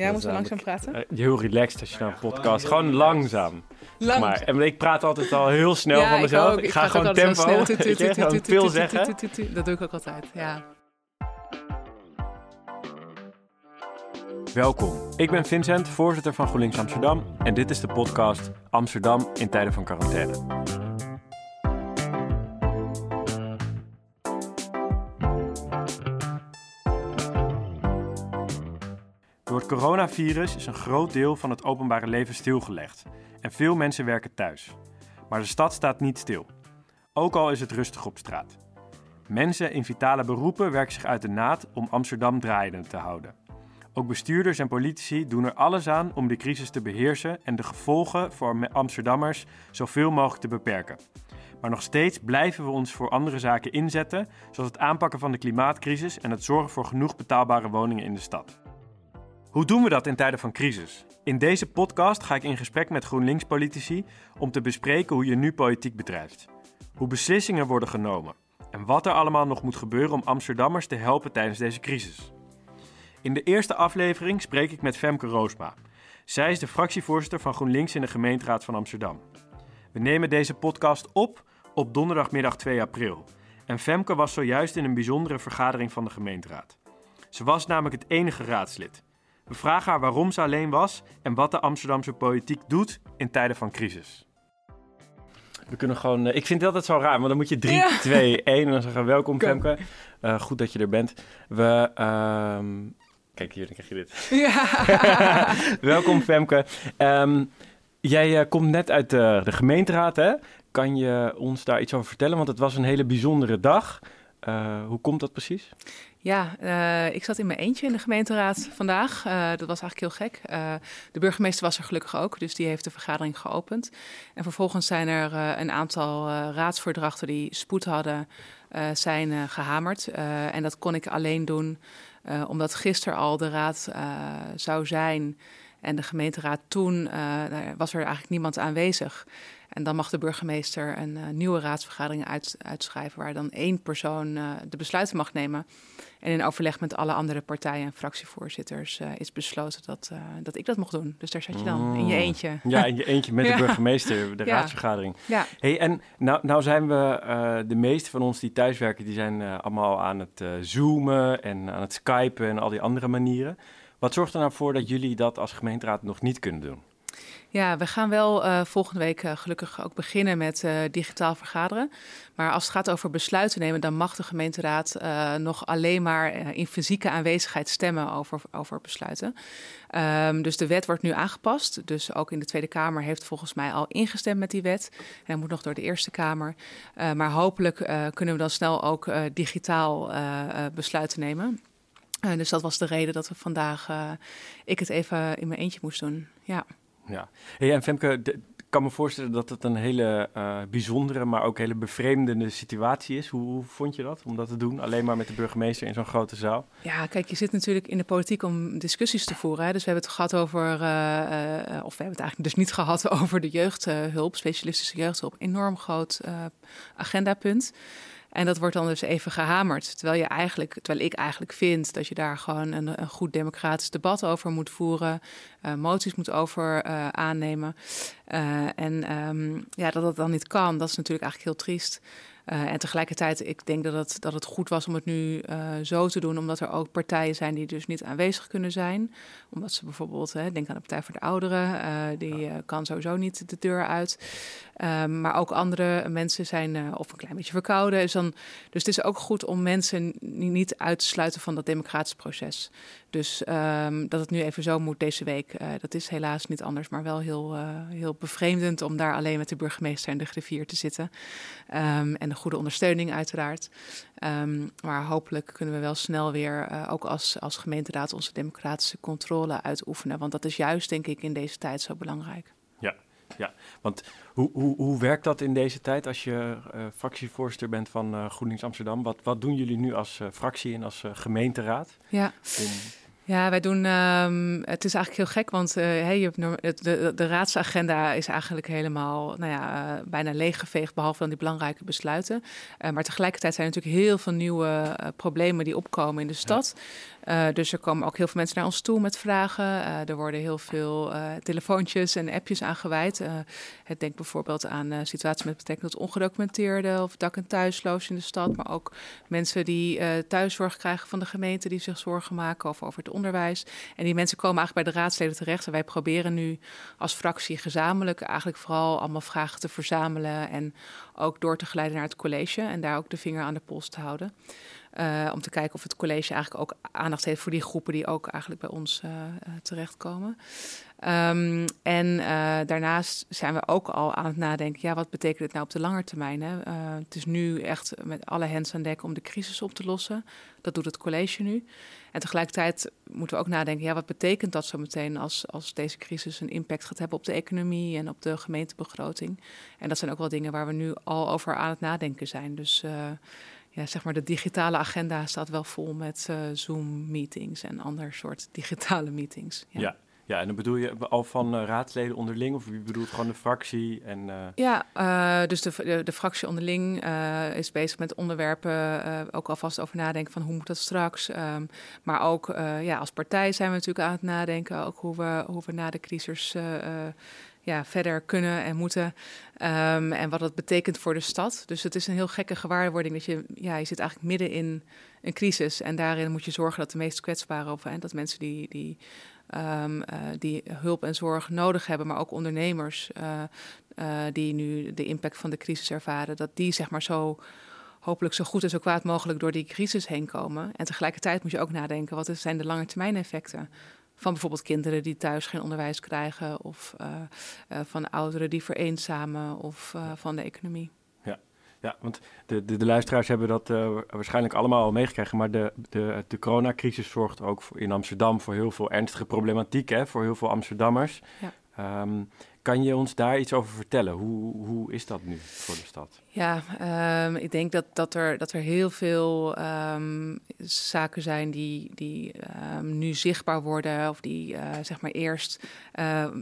Ja, moet we langzaam praten? Uh, heel relaxed als je naar een podcast. Gewoon langzaam. Lang. Maar. En ik praat altijd al heel snel van mezelf. Ik, ga gewoon tempo. Veel zeggen. Dat doe ik ook altijd, ja. Welkom. Ik ben Vincent, voorzitter van GroenLinks Amsterdam. En dit is de podcast Amsterdam in tijden van quarantaine. Coronavirus is een groot deel van het openbare leven stilgelegd en veel mensen werken thuis. Maar de stad staat niet stil. Ook al is het rustig op straat. Mensen in vitale beroepen werken zich uit de naad om Amsterdam draaiende te houden. Ook bestuurders en politici doen er alles aan om de crisis te beheersen en de gevolgen voor Amsterdammers zoveel mogelijk te beperken. Maar nog steeds blijven we ons voor andere zaken inzetten, zoals het aanpakken van de klimaatcrisis en het zorgen voor genoeg betaalbare woningen in de stad. Hoe doen we dat in tijden van crisis? In deze podcast ga ik in gesprek met GroenLinks-politici om te bespreken hoe je nu politiek bedrijft. Hoe beslissingen worden genomen en wat er allemaal nog moet gebeuren om Amsterdammers te helpen tijdens deze crisis. In de eerste aflevering spreek ik met Femke Roosma. Zij is de fractievoorzitter van GroenLinks in de gemeenteraad van Amsterdam. We nemen deze podcast op op donderdagmiddag 2 april. En Femke was zojuist in een bijzondere vergadering van de gemeenteraad. Ze was namelijk het enige raadslid. We vragen haar waarom ze alleen was en wat de Amsterdamse politiek doet in tijden van crisis. We kunnen gewoon. Uh, ik vind het altijd zo raar, maar dan moet je 3, 2, 1 en dan zeggen welkom Femke. Uh, goed dat je er bent. We. Uh, kijk hier, dan krijg je dit. Ja. welkom Femke. Um, jij uh, komt net uit de, de gemeenteraad, hè? Kan je ons daar iets over vertellen? Want het was een hele bijzondere dag. hoe komt dat precies? Ja, uh, ik zat in mijn eentje in de gemeenteraad vandaag. Uh, dat was eigenlijk heel gek. Uh, de burgemeester was er gelukkig ook, dus die heeft de vergadering geopend. En vervolgens zijn er een aantal raadsvoordrachten die spoed hadden, zijn gehamerd. en dat kon ik alleen doen omdat gisteren al de raad zou zijn. En de gemeenteraad toen was er eigenlijk niemand aanwezig. En dan mag de burgemeester een nieuwe raadsvergadering uit, uitschrijven, waar dan één persoon de besluiten mag nemen. En in overleg met alle andere partijen en fractievoorzitters uh, is besloten dat, dat ik dat mocht doen. Dus daar zat je dan in je mm. eentje. Ja, in je eentje met de burgemeester, de raadsvergadering. Ja. Hey, en nou, nou zijn we, de meeste van ons die thuiswerken, die zijn allemaal aan het zoomen en aan het skypen en al die andere manieren. Wat zorgt er nou voor dat jullie dat als gemeenteraad nog niet kunnen doen? Ja, we gaan wel uh, volgende week uh, gelukkig ook beginnen met uh, digitaal vergaderen. Maar als het gaat over besluiten nemen, dan mag de gemeenteraad nog alleen maar in fysieke aanwezigheid stemmen over, over besluiten. Um, dus de wet wordt nu aangepast. Dus ook in de Tweede Kamer heeft volgens mij al ingestemd met die wet. En moet nog door de Eerste Kamer. maar hopelijk kunnen we dan snel ook digitaal besluiten nemen. dus dat was de reden dat we vandaag ik het even in mijn eentje moest doen. Ja. Ja, hey, en Femke, ik kan me voorstellen dat het een hele uh, bijzondere, maar ook hele bevreemdende situatie is. Hoe, hoe, vond je dat om dat te doen, alleen maar met de burgemeester in zo'n grote zaal? Ja, kijk, je zit natuurlijk in de politiek om discussies te voeren. Dus we hebben het gehad over, uh, uh, of we hebben het eigenlijk dus niet gehad over de jeugdhulp, specialistische jeugdhulp. Enorm groot agendapunt. En dat wordt dan dus even gehamerd. Terwijl, je eigenlijk, terwijl ik eigenlijk vind dat je daar gewoon een, een goed democratisch debat over moet voeren. Uh, moties moet over uh, aannemen. Uh, en um, ja, dat dat dan niet kan, dat is natuurlijk eigenlijk heel triest. Uh, en tegelijkertijd, ik denk dat het, dat het goed was om het nu uh, zo te doen, omdat er ook partijen zijn die dus niet aanwezig kunnen zijn. Omdat ze bijvoorbeeld, hè, denk aan de Partij voor de Ouderen, uh, die kan sowieso niet de deur uit. Um, maar ook andere mensen zijn of een klein beetje verkouden. Dus, dan, dus het is ook goed om mensen niet uit te sluiten van dat democratisch proces. Dus um, dat het nu even zo moet deze week, dat is helaas niet anders, maar wel heel, heel bevreemdend om daar alleen met de burgemeester en de griffier te zitten. Um, en de goede ondersteuning uiteraard. Um, maar hopelijk kunnen we wel snel weer, uh, ook als, als gemeenteraad, onze democratische controle uitoefenen. Want dat is juist, denk ik, in deze tijd zo belangrijk. Ja, ja. want hoe, hoe, hoe werkt dat in deze tijd als je uh, fractievoorzitter bent van uh, GroenLinks Amsterdam? Wat, wat doen jullie nu als fractie en als gemeenteraad? Ja. Om ja, wij doen. Um, het is eigenlijk heel gek, want uh, hey, je hebt de, de, raadsagenda is eigenlijk helemaal nou ja, uh, bijna leeggeveegd, behalve dan die belangrijke besluiten. Uh, maar tegelijkertijd zijn er natuurlijk heel veel nieuwe problemen die opkomen in de stad. Uh, dus er komen ook heel veel mensen naar ons toe met vragen. Uh, er worden heel veel uh, telefoontjes en appjes aangeweid. het denkt bijvoorbeeld aan situaties met betrekking tot ongedocumenteerden of dak- en thuisloos in de stad. Maar ook mensen die thuiszorg krijgen van de gemeente die zich zorgen maken over, over het onderwijs. En die mensen komen eigenlijk bij de raadsleden terecht. En wij proberen nu als fractie gezamenlijk eigenlijk vooral allemaal vragen te verzamelen. En ook door te geleiden naar het college. En daar ook de vinger aan de pols te houden. Uh, om te kijken of het college eigenlijk ook aandacht heeft voor die groepen die ook eigenlijk bij ons uh, terechtkomen. Um, en daarnaast zijn we ook al aan het nadenken, ja, wat betekent het nou op de lange termijn? Hè? het is nu echt met alle hens aan dek om de crisis op te lossen. Dat doet het college nu. En tegelijkertijd moeten we ook nadenken, ja, wat betekent dat zo meteen als, als deze crisis een impact gaat hebben op de economie en op de gemeentebegroting? En dat zijn ook wel dingen waar we nu al over aan het nadenken zijn. Dus ja, zeg maar de digitale agenda staat wel vol met uh, Zoom-meetings en ander soort digitale meetings. Ja. ja. Ja, en dan bedoel je al van uh, raadsleden onderling of wie bedoelt gewoon de fractie? En, uh... Ja, dus de, de, de, fractie onderling is bezig met onderwerpen, ook alvast over nadenken van hoe moet dat straks. Um, maar ook ja, als partij zijn we natuurlijk aan het nadenken, ook hoe we, hoe we na de crisis ja, verder kunnen en moeten. Um, en wat dat betekent voor de stad. Dus het is een heel gekke gewaarwording dat je, ja, je zit eigenlijk midden in een crisis. En daarin moet je zorgen dat de meest kwetsbaren, of dat mensen die, die, um, uh, die hulp en zorg nodig hebben, maar ook ondernemers uh, uh, die nu de impact van de crisis ervaren, dat die zeg maar zo hopelijk zo goed en zo kwaad mogelijk door die crisis heen komen. En tegelijkertijd moet je ook nadenken, wat zijn de lange termijn effecten? Van bijvoorbeeld kinderen die thuis geen onderwijs krijgen, of uh, uh, van ouderen die vereenzamen, of uh, van de economie. Ja, ja want de, de, de luisteraars hebben dat waarschijnlijk allemaal al meegekregen, maar de, de, de coronacrisis zorgt ook voor, in Amsterdam voor heel veel ernstige problematiek, hè, voor heel veel Amsterdammers. Ja. Um, kan je ons daar iets over vertellen? Hoe, hoe is dat nu voor de stad? Ja, um, ik denk dat, dat, er, dat er heel veel um, zaken zijn die, die um, nu zichtbaar worden. Of die uh, zeg maar eerst,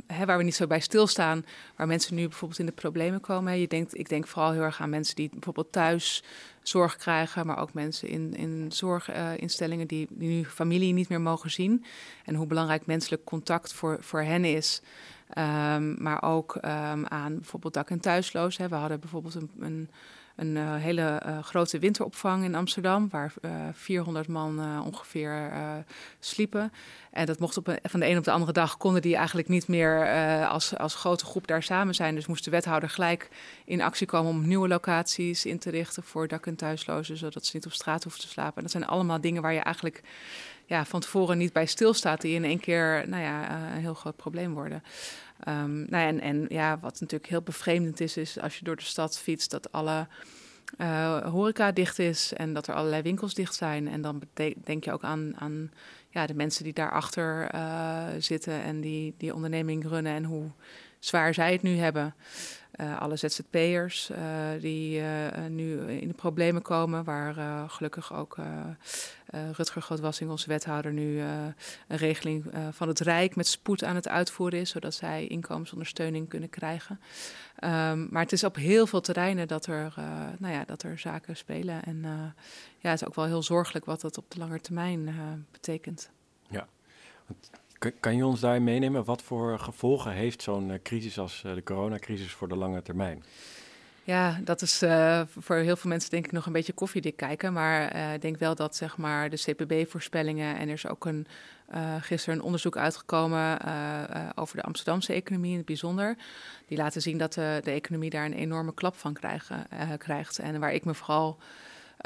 hè, waar we niet zo bij stilstaan. Waar mensen nu bijvoorbeeld in de problemen komen. Je denkt, ik denk vooral heel erg aan mensen die bijvoorbeeld thuis zorg krijgen. Maar ook mensen in, in zorginstellingen die, die nu familie niet meer mogen zien. En hoe belangrijk menselijk contact voor, voor hen is. Um, maar ook um, aan bijvoorbeeld dak- en thuisloos. Hè. We hadden bijvoorbeeld een, een, uh, hele uh, grote winteropvang in Amsterdam, waar uh, eh, 400 man ongeveer sliepen. En dat mocht op van de een op de andere dag, konden die eigenlijk niet meer als, als grote groep daar samen zijn. Dus moest de wethouder gelijk in actie komen om nieuwe locaties in te richten voor dak- en thuislozen, zodat ze niet op straat hoeven te slapen. En dat zijn allemaal dingen waar je eigenlijk ja, van tevoren niet bij stilstaat, die in één keer nou ja, eh, een heel groot probleem worden. Um, nou en, en ja, wat natuurlijk heel bevreemdend is, is als je door de stad fietst, dat alle uh, horeca dicht is en dat er allerlei winkels dicht zijn. En dan denk je ook aan, aan ja, de mensen die daarachter uh, zitten en die die onderneming runnen en hoe zwaar zij het nu hebben. Uh, alle ZZP'ers uh, die uh, nu in de problemen komen, waar gelukkig ook Rutger Grootwassing, onze wethouder, nu een regeling van het Rijk met spoed aan het uitvoeren is, zodat zij inkomensondersteuning kunnen krijgen. Um, maar het is op heel veel terreinen dat er, nou ja, dat er zaken spelen. En ja, het is ook wel heel zorgelijk wat dat op de lange termijn betekent. Ja, kan je ons daar meenemen? Wat voor gevolgen heeft zo'n uh, crisis als uh, de coronacrisis voor de lange termijn? Ja, dat is uh, voor heel veel mensen denk ik nog een beetje koffiedik kijken. Maar ik denk wel dat zeg maar de CPB-voorspellingen... en er is ook een, gisteren een onderzoek uitgekomen over de Amsterdamse economie in het bijzonder. Die laten zien dat de economie daar een enorme klap van krijgen, krijgt. En waar ik me vooral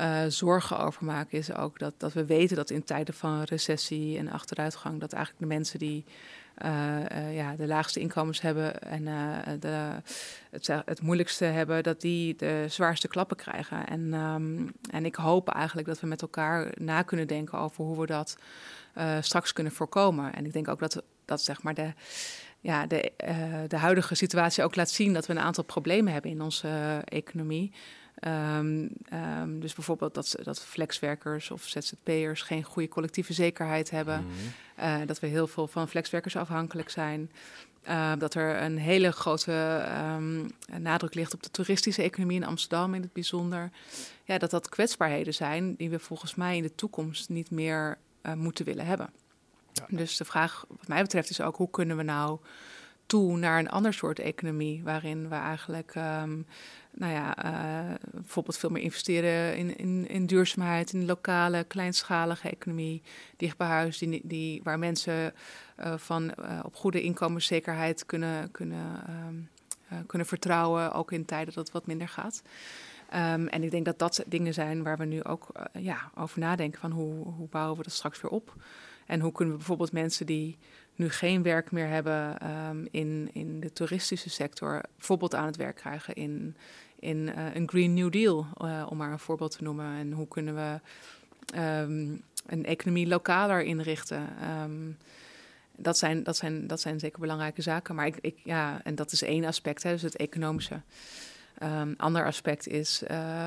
uh, zorgen over maken, is ook dat, dat we weten dat in tijden van recessie en achteruitgang, dat eigenlijk de mensen die uh, uh, ja, de laagste inkomens hebben en de, het, het, moeilijkste hebben, dat die de zwaarste klappen krijgen. En, um, en ik hoop eigenlijk dat we met elkaar na kunnen denken over hoe we dat straks kunnen voorkomen. En ik denk ook dat, dat zeg maar de ja, de, de huidige situatie ook laat zien dat we een aantal problemen hebben in onze economie. Um, um, dus bijvoorbeeld dat, dat flexwerkers of ZZP'ers geen goede collectieve zekerheid hebben. Mm -hmm. uh, dat we heel veel van flexwerkers afhankelijk zijn. Uh, dat er een hele grote um, nadruk ligt op de toeristische economie in Amsterdam in het bijzonder. Ja, dat dat kwetsbaarheden zijn die we volgens mij in de toekomst niet meer moeten willen hebben. Dus de vraag, wat mij betreft, is ook hoe kunnen we nou naar een ander soort economie, waarin we eigenlijk, ehm, nou ja, uh, bijvoorbeeld veel meer investeren in, in, in duurzaamheid, in lokale, kleinschalige economie, dicht bij huis, die, waar mensen uh, van uh, op goede inkomenszekerheid kunnen, kunnen, um, kunnen vertrouwen, ook in tijden dat het wat minder gaat. Um, en ik denk dat dat dingen zijn waar we nu ook ja, over nadenken van hoe, hoe bouwen we dat straks weer op. En hoe kunnen we bijvoorbeeld mensen die nu geen werk meer hebben um, in, in de toeristische sector, bijvoorbeeld aan het werk krijgen in, in uh, een Green New Deal, uh, om maar een voorbeeld te noemen. En hoe kunnen we um, een economie lokaler inrichten? Um, dat zijn, dat, zijn, dat zijn zeker belangrijke zaken. Maar ik, ik, ja, en dat is één aspect, hè, dus het economische. Um, ander aspect is uh,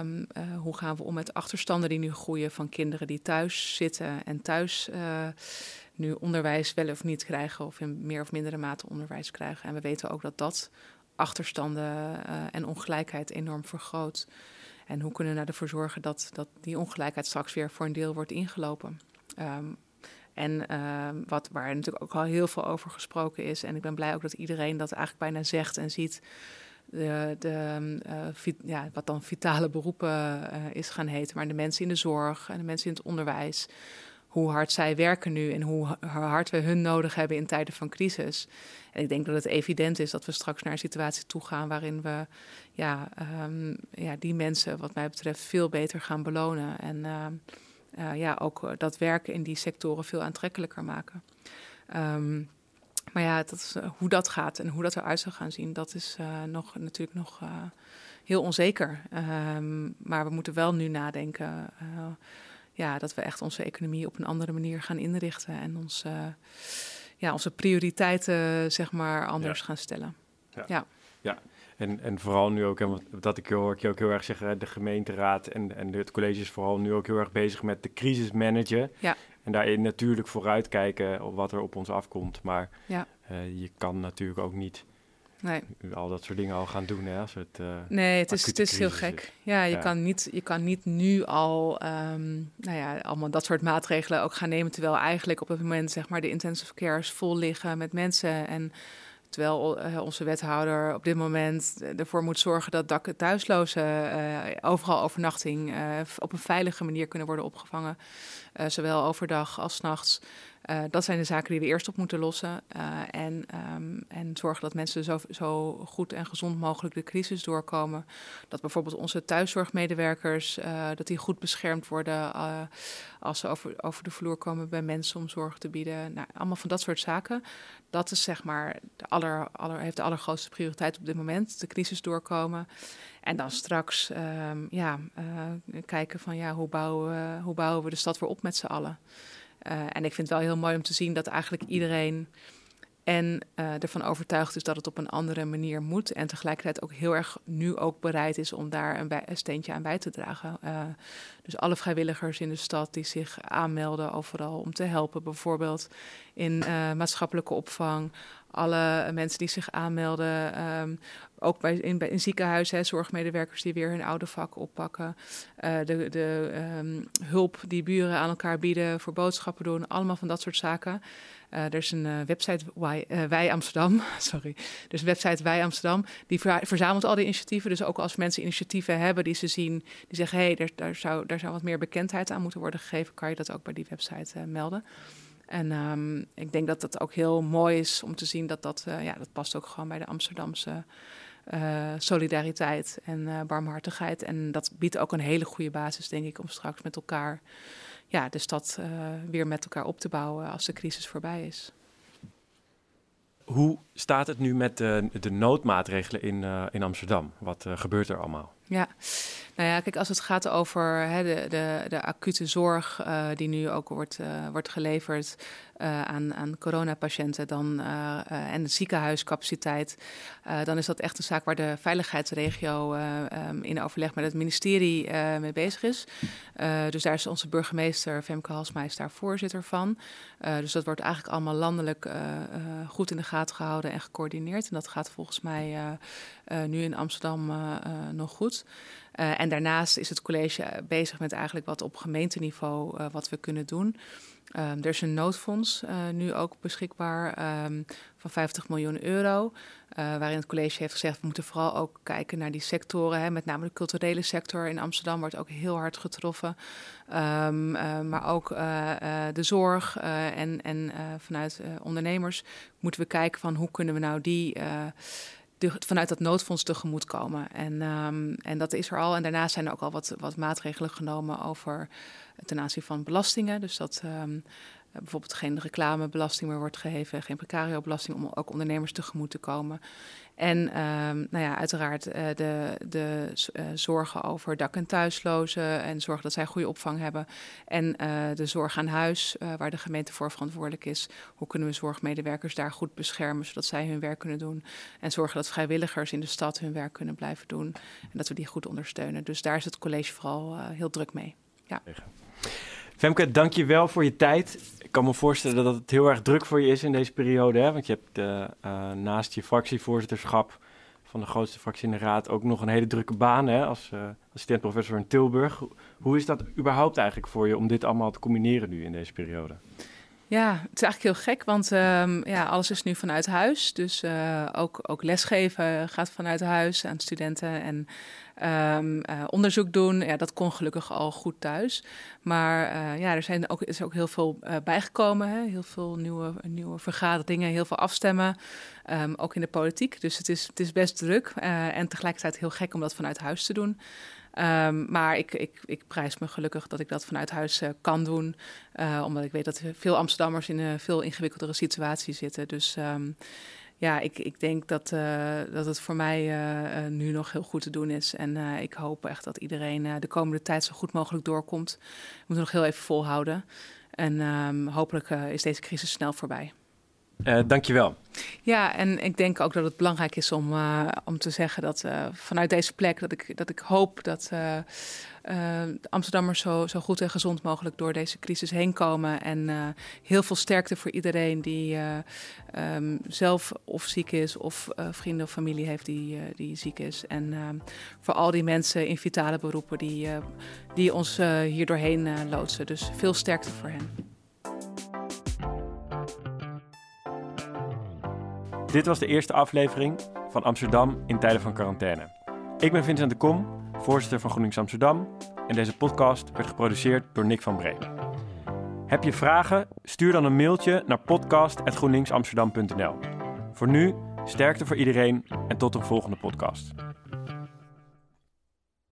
hoe gaan we om met achterstanden die nu groeien van kinderen die thuis zitten en thuis nu onderwijs wel of niet krijgen of in meer of mindere mate onderwijs krijgen. En we weten ook dat dat achterstanden uh, en ongelijkheid enorm vergroot. En hoe kunnen we nou ervoor zorgen dat, dat die ongelijkheid straks weer voor een deel wordt ingelopen? Um, en uh, wat, waar natuurlijk ook al heel veel over gesproken is. En ik ben blij ook dat iedereen dat eigenlijk bijna zegt en ziet de, de, uh, ja, wat dan vitale beroepen uh, is gaan heten, maar de mensen in de zorg en de mensen in het onderwijs. Hoe hard zij werken nu en hoe hard we hun nodig hebben in tijden van crisis. En ik denk dat het evident is dat we straks naar een situatie toe gaan waarin we ja, um, ja, die mensen, wat mij betreft, veel beter gaan belonen. En uh, ja, ook dat werken in die sectoren veel aantrekkelijker maken. Um, maar ja, dat is, hoe dat gaat en hoe dat eruit zal gaan zien, dat is nog, natuurlijk nog heel onzeker. Um, maar we moeten wel nu nadenken ja, dat we echt onze economie op een andere manier gaan inrichten en ons, ja, onze prioriteiten zeg maar anders ja. gaan stellen. Ja. ja. ja. En, en vooral nu ook, en dat ik hoor ik je ook heel erg zeggen, de gemeenteraad en, en het college is vooral nu ook heel erg bezig met de crisis managen. Ja. En daarin natuurlijk vooruitkijken op wat er op ons afkomt. Maar ja. uh, je kan natuurlijk ook niet nee. al dat soort dingen al gaan doen. Hè, als het, uh, nee, het is, het is heel gek. Is. Ja, je, ja. Kan niet, je kan niet nu al um, nou ja, allemaal dat soort maatregelen ook gaan nemen. Terwijl eigenlijk op het moment zeg maar, de intensive cares vol liggen met mensen. En Terwijl uh, onze wethouder op dit moment ervoor moet zorgen dat dak thuislozen uh, overal overnachting op een veilige manier kunnen worden opgevangen. zowel overdag als nachts. Uh, dat zijn de zaken die we eerst op moeten lossen. Uh, en, um, en zorgen dat mensen zo, zo, goed en gezond mogelijk de crisis doorkomen. Dat bijvoorbeeld onze thuiszorgmedewerkers uh, dat die goed beschermd worden als ze over, over de vloer komen bij mensen om zorg te bieden. Nou, allemaal van dat soort zaken. Dat is zeg maar de aller, aller, heeft de allergrootste prioriteit op dit moment. De crisis doorkomen. En dan straks um, ja, kijken van ja, hoe bouwen, we, hoe bouwen we de stad weer op met z'n allen. Uh, en ik vind het wel heel mooi om te zien dat eigenlijk iedereen en uh, ervan overtuigd is dat het op een andere manier moet. En tegelijkertijd ook heel erg nu ook bereid is om daar een, steentje aan bij te dragen. Uh, dus alle vrijwilligers in de stad die zich aanmelden overal om te helpen. Bijvoorbeeld in uh, maatschappelijke opvang. Alle mensen die zich aanmelden, um, ook bij, in, ziekenhuizen, zorgmedewerkers die weer hun oude vak oppakken. De de um, hulp die buren aan elkaar bieden voor boodschappen doen. Allemaal van dat soort zaken. Uh, er is een website, Wij, uh, Wij, Amsterdam, sorry. Dus website Wij Amsterdam, die ver, verzamelt al die initiatieven. Dus ook als mensen initiatieven hebben die ze zien, die zeggen... hé, hey, daar, daar, zou, daar zou wat meer bekendheid aan moeten worden gegeven... kan je dat ook bij die website melden. En um, ik denk dat dat ook heel mooi is om te zien dat dat... ja, dat past ook gewoon bij de Amsterdamse... Solidariteit en uh, barmhartigheid. En dat biedt ook een hele goede basis, denk ik, om straks met elkaar ja, de stad uh, weer met elkaar op te bouwen als de crisis voorbij is. Hoe staat het nu met de, de noodmaatregelen in, in Amsterdam? Wat gebeurt er allemaal? Ja, nou ja, kijk, als het gaat over hè, de, de, de acute zorg uh, die nu ook wordt, uh, wordt geleverd uh, aan, aan coronapatiënten dan, en de ziekenhuiscapaciteit, dan is dat echt een zaak waar de veiligheidsregio um, in overleg met het ministerie mee bezig is. dus daar is onze burgemeester Femke Halsmeis daar voorzitter van. dus dat wordt eigenlijk allemaal landelijk goed in de gaten gehouden en gecoördineerd. En dat gaat volgens mij nu in Amsterdam nog goed. En daarnaast is het college bezig met eigenlijk wat op gemeenteniveau wat we kunnen doen. Um, er is een noodfonds nu ook beschikbaar um, van 50 miljoen euro. Waarin het college heeft gezegd, we moeten vooral ook kijken naar die sectoren. Hè, met name de culturele sector in Amsterdam wordt ook heel hard getroffen. Uh, maar ook de zorg en, en vanuit ondernemers moeten we kijken van hoe kunnen we nou die vanuit dat noodfonds tegemoet komen. En, um, en dat is er al. En daarnaast zijn er ook al wat, wat maatregelen genomen over ten aanzien van belastingen. Dus dat um, bijvoorbeeld geen reclamebelasting meer wordt geheven, geen precario-belasting, om ook ondernemers tegemoet te komen. En um, nou ja, uiteraard uh, de, de uh, zorgen over dak- en thuislozen en zorgen dat zij goede opvang hebben. En de zorg aan huis, waar de gemeente voor verantwoordelijk is. Hoe kunnen we zorgmedewerkers daar goed beschermen, zodat zij hun werk kunnen doen. En zorgen dat vrijwilligers in de stad hun werk kunnen blijven doen. En dat we die goed ondersteunen. Dus daar is het college vooral heel druk mee. Ja. Femke, dank je wel voor je tijd. Ik kan me voorstellen dat het heel erg druk voor je is in deze periode. Hè? Want je hebt uh, naast je fractievoorzitterschap van de grootste fractie in de raad ook nog een hele drukke baan hè? als uh, assistent-professor in Tilburg. Hoe is dat überhaupt eigenlijk voor je om dit allemaal te combineren nu in deze periode? Ja, het is eigenlijk heel gek, want um, ja, alles is nu vanuit huis. Dus uh, ook, ook lesgeven gaat vanuit huis aan studenten. En um, uh, onderzoek doen, ja, dat kon gelukkig al goed thuis. Maar uh, ja, er zijn ook, is ook heel veel bijgekomen. Hè? Heel veel nieuwe, nieuwe vergaderingen, heel veel afstemmen. Um, ook in de politiek. Dus het is, het is best druk. en tegelijkertijd heel gek om dat vanuit huis te doen. Um, maar ik, ik, ik prijs me gelukkig dat ik dat vanuit huis uh, kan doen. Uh, omdat ik weet dat veel Amsterdammers in een veel ingewikkeldere situatie zitten. Dus um, ja, ik, ik denk dat, uh, dat het voor mij nu nog heel goed te doen is. En ik hoop echt dat iedereen de komende tijd zo goed mogelijk doorkomt. We moeten nog heel even volhouden. En um, hopelijk is deze crisis snel voorbij. Uh, dankjewel. Ja, en ik denk ook dat het belangrijk is om, uh, om te zeggen dat uh, vanuit deze plek dat ik, dat ik hoop dat Amsterdammers zo, zo goed en gezond mogelijk door deze crisis heen komen. En heel veel sterkte voor iedereen die um, zelf of ziek is of vrienden of familie heeft die, die ziek is. En ehm, voor al die mensen in vitale beroepen die, die ons hier doorheen loodsen. Dus veel sterkte voor hen. Dit was de eerste aflevering van Amsterdam in tijden van quarantaine. Ik ben Vincent de Kom, voorzitter van GroenLinks Amsterdam. En deze podcast werd geproduceerd door Nick van Bree. Heb je vragen? Stuur dan een mailtje naar podcast.groenlinksamsterdam.nl. Voor nu, sterkte voor iedereen en tot een volgende podcast.